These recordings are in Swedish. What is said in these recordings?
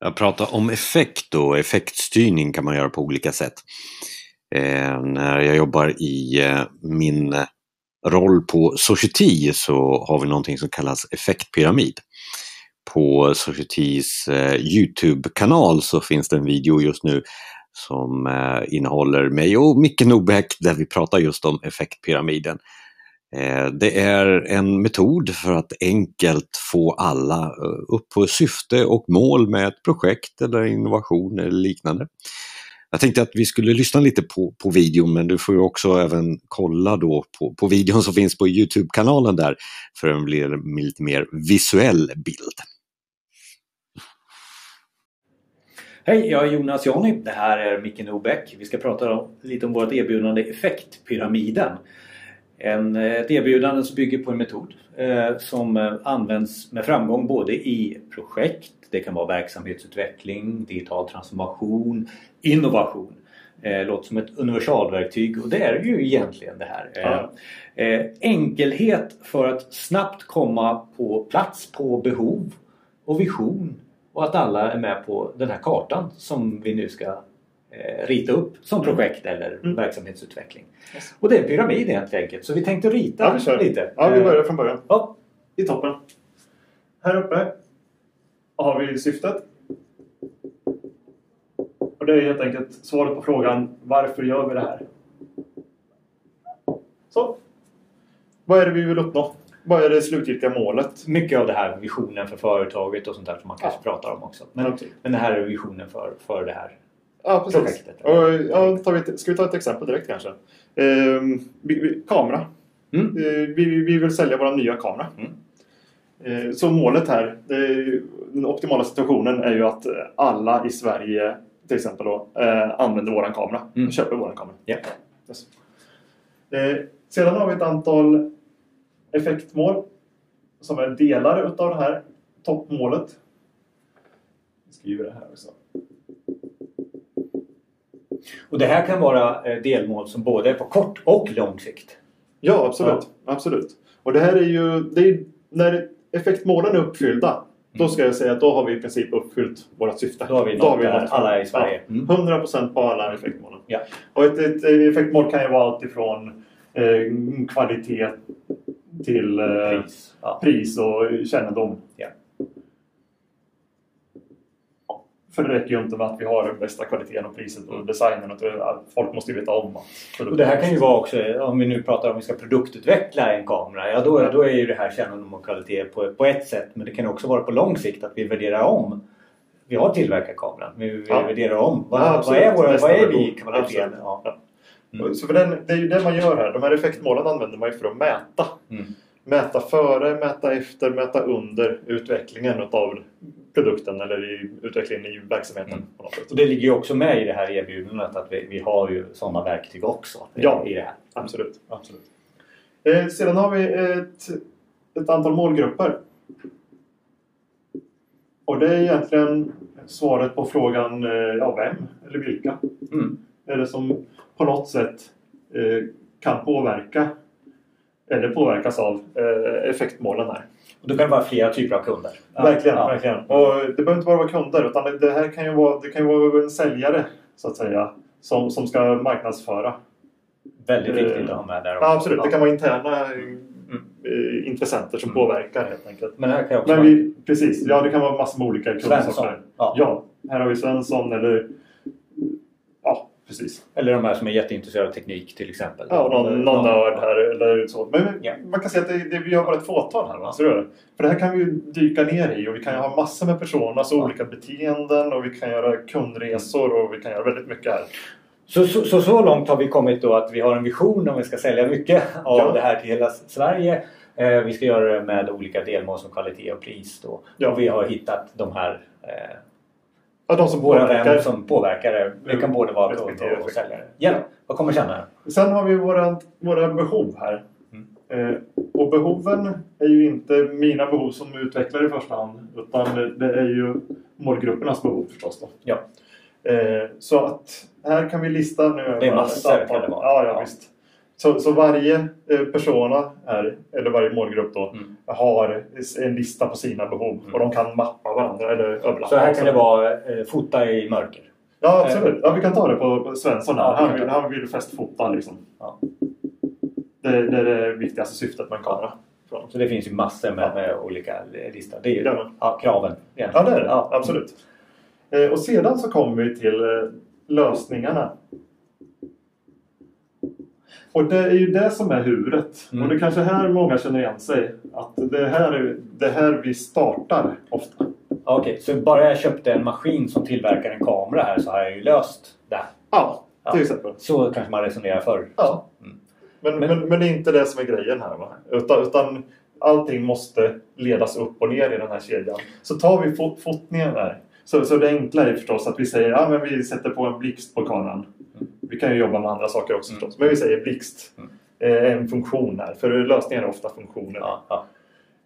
Jag pratar om effekt och effektstyrning kan man göra på olika sätt. Eh, när jag jobbar i eh, min roll på Society så har vi någonting som kallas effektpyramid. På Societys eh, Youtube-kanal så finns det en video just nu som eh, innehåller mig och Micke Nobäck där vi pratar just om effektpyramiden. Eh, det är en metod för att enkelt få alla eh, upp på syfte och mål med ett projekt eller innovation eller liknande. Jag tänkte att vi skulle lyssna lite på, på videon men du får ju också även kolla då på, på videon som finns på Youtube-kanalen där för en blir lite mer visuell bild. Hej, jag är Jonas Jonny. Det här är Micke Nobäck. Vi ska prata lite om vårt erbjudande Effektpyramiden. En, ett erbjudande som bygger på en metod eh, som eh, används med framgång både i projekt, det kan vara verksamhetsutveckling, digital transformation, innovation. Eh, låter som ett universalverktyg och det är ju egentligen det här. Ja. Eh, enkelhet för att snabbt komma på plats på behov och vision och att alla är med på den här kartan som vi nu ska eh, rita upp som projekt eller Mm. verksamhetsutveckling. Och det är en pyramid helt enkelt så vi tänkte rita Ja, vi kör. lite. Ja, vi Eh, börjar från början. Ja, I toppen. Här uppe har vi syftet. Och det är helt enkelt svaret på frågan varför gör vi det här? Så. Vad är det vi vill uppnå? Vad är det slutgiltiga målet? mycket av det här visionen för företaget och sånt där som man kanske pratar om också. Men, Ja, men det här är visionen för, för det här. Ja, precis. Projektet. Och, ja, tar vi ska vi ta ett exempel direkt kanske? Ehm, vi, vi, kamera. Mm. Eh, vi, vi vill sälja våra nya kamera. Mm. Eh, Så målet här, det den optimala situationen är ju att eh, alla i Sverige till exempel då, eh, använder våran kamera. Mm. Köper våran kamera. Ja. Yes. Sedan har vi ett antal effektmål som är delar utav det här toppmålet. Jag skriver det här också. Och det här kan vara eh, delmål som både är på kort och lång sikt. Ja, absolut. absolut. Och det här är ju... Det är, när effektmålen är uppfyllda då ska jag säga att då har vi i princip uppfyllt vårt syfte. Då har vi nått där, nått alla i Sverige. Ja, Mm. 100% på alla effektmålen. Ja. Och ett, ett effektmål kan ju vara allt ifrån eh, kvalitet till eh, Pris. Ja. pris och kännedom. Ja. Ja, För det räcker ju inte med att vi har den bästa kvaliteten och priset och designen. Att att folk måste ju veta om att Och det här kan ju vara också, om vi nu pratar om vi ska produktutveckla en kamera. Ja, då, då är ju det här kännedom och kvalitet på, på ett sätt. Men det kan också vara på lång sikt att vi värderar om. Vi har tillverkat kameran, men vi Ja. värderar om. Vad, Ja, vad, är, våra, vad är vi i kvaliteten? Ja. Mm. Så för den, det är ju det man gör här. De här effektmålen använder man ju för att mäta. Mm. Mäta före, mäta efter, mäta under utvecklingen av produkten eller i utvecklingen i verksamheten. Mm. På något sätt. Och det ligger ju också med i det här erbjudandet att vi, vi har ju sådana verktyg också Ja. i det här. Absolut. absolut. Eh, sedan har vi ett, ett antal målgrupper. Och det är egentligen svaret på frågan eh, ja, vem eller vilka Mm. är det som på något sätt eh, kan påverka eller påverkas av eh, effektmålen här. Och då kan det vara flera typer av kunder. Verkligen, Ja. verkligen. Och det behöver inte bara vara kunder utan det- här kan ju vara, det kan ju vara en säljare så att säga som, som ska marknadsföra. Väldigt Eh, viktigt att ha med där också. Ja, absolut, det kan vara interna Mm. eh, intressenter som Mm. påverkar helt enkelt. Men det här kan också Men vi, precis, ja det kan vara massor med olika kundsorter. Ja. Ja, här har vi Svensson eller precis. Eller de här som är jätteintresserade av teknik till exempel. Ja, någon, någon nörd här eller så. Men Ja. man kan säga att det, det, vi har bara ett fåtal här. Va? Så det är det. För det här kan vi ju dyka ner i och vi kan ju ha massor med personer, alltså Ja. olika beteenden och vi kan göra kundresor och vi kan göra väldigt mycket här. Så, så, så, så långt har vi kommit då att vi har en vision om vi ska sälja mycket av Ja. det här till hela Sverige. Eh, vi ska göra det med olika delmål som kvalitet och pris. Då. Ja. Och vi har hittat de här eh, Ja, de som våra påverkar. vem som påverkar det. Det kan både vara kund Respektive och säljare. Ja, vad kommer känna? Sen har vi våra, våra behov här. Mm. Eh, och behoven är ju inte mina behov som utvecklare i första hand. Utan det, är ju målgruppernas behov förstås. Då. Ja. Eh, så att här kan vi lista nu. Det är massor, kan det vara. Ja, ja, Ja. visst. Så, så varje eh, persona, är, eller varje målgrupp då, Mm. har en lista på sina behov och de kan mappa varandra eller överlappa. Så här kan det vara eh, fota i mörker. Ja, absolut. Ja, vi kan ta det på Svensson här. Ja, han, vill, han vill festfota liksom. Ja. Det, det är det viktigaste syftet med en kamera. Ja, Så det finns ju massor med, med olika listor. Det är ju Ja. kraven. ja det är det. Absolut. Eh, och sedan så kommer vi till eh, lösningarna. Och det är ju det som är huvudet. Mm. Och det är kanske här många känner igen sig. Att det här är det här vi startar ofta. Okej, så bara jag köpte en maskin som tillverkar en kamera här så har jag ju löst det. Ja, till Ja. exempel. Så kanske man resonerar förr. Ja. Mm. Men, Men- men, men det är inte det som är grejen här. Va? Utan, utan allting måste ledas upp och ner i den här kedjan. Så tar vi fot, fotningen där. Så, så det enkla är förstås att vi säger att ja, men vi sätter på en blixt på kameran. Vi kan ju jobba med andra saker också Mm. förstås. Men vi säger blixt. Mm. Eh, en funktion här. För lösningen är ofta funktioner. Ja, ja.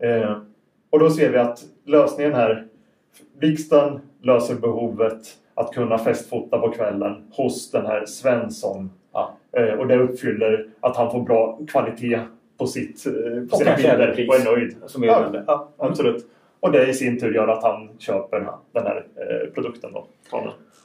Eh, och då ser vi att lösningen här, blixten löser behovet att kunna festfota på kvällen hos den här Svensson. Ja. Eh, och det uppfyller att han får bra kvalitet på, sitt, eh, på Och sina bilder och är nöjd. Som är Ja. ja. Absolut. Och det i sin tur gör att han köper den här eh, produkten. Då.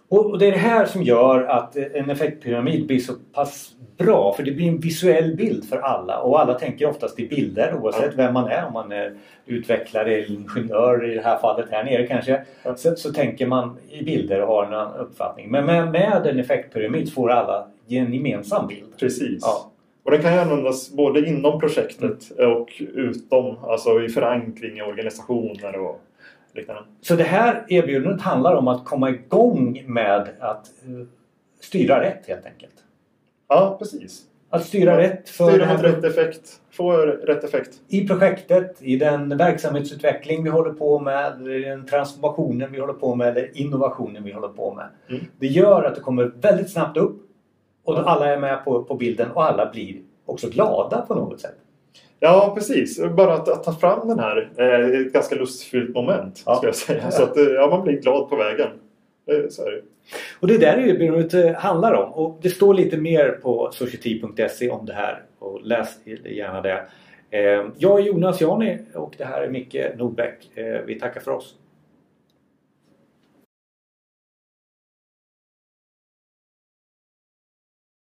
Och det är det här som gör att eh, en effektpyramid blir så pass bra. För det blir en visuell bild för alla. Och alla tänker oftast i bilder oavsett vem man är. Om man är utvecklare eller ingenjör i det här fallet här nere kanske. Så, så tänker man i bilder och har en uppfattning. Men med, med en effektpyramid får alla en gemensam bild. Precis. Ja. Och den kan ju användas både inom projektet och utom. Alltså i förankring i organisationer och liknande. Så det här erbjudandet handlar om att komma igång med att eh, styra rätt helt enkelt. Ja, precis. Att styra rätt för Styra mot rätt effekt. Få rätt effekt. i projektet, i den verksamhetsutveckling vi håller på med, i den transformationen vi håller på med, eller innovationen vi håller på med. Mm. Det gör att det kommer väldigt snabbt upp och alla är med på, på bilden och alla blir också glada på något sätt. Ja, precis. Bara att, att ta fram den här är ett ganska lustfyllt moment. Ja. Ska jag säga. Så att eh, ja, man blir glad på vägen. Eh, Så är det. Och det är erbjudandet eh, handlar om. Och det står lite mer på society.se om det här. Och läs gärna det. Eh, Jag är Jonas Jani och det här är Micke Nordbäck. Eh, Vi tackar för oss.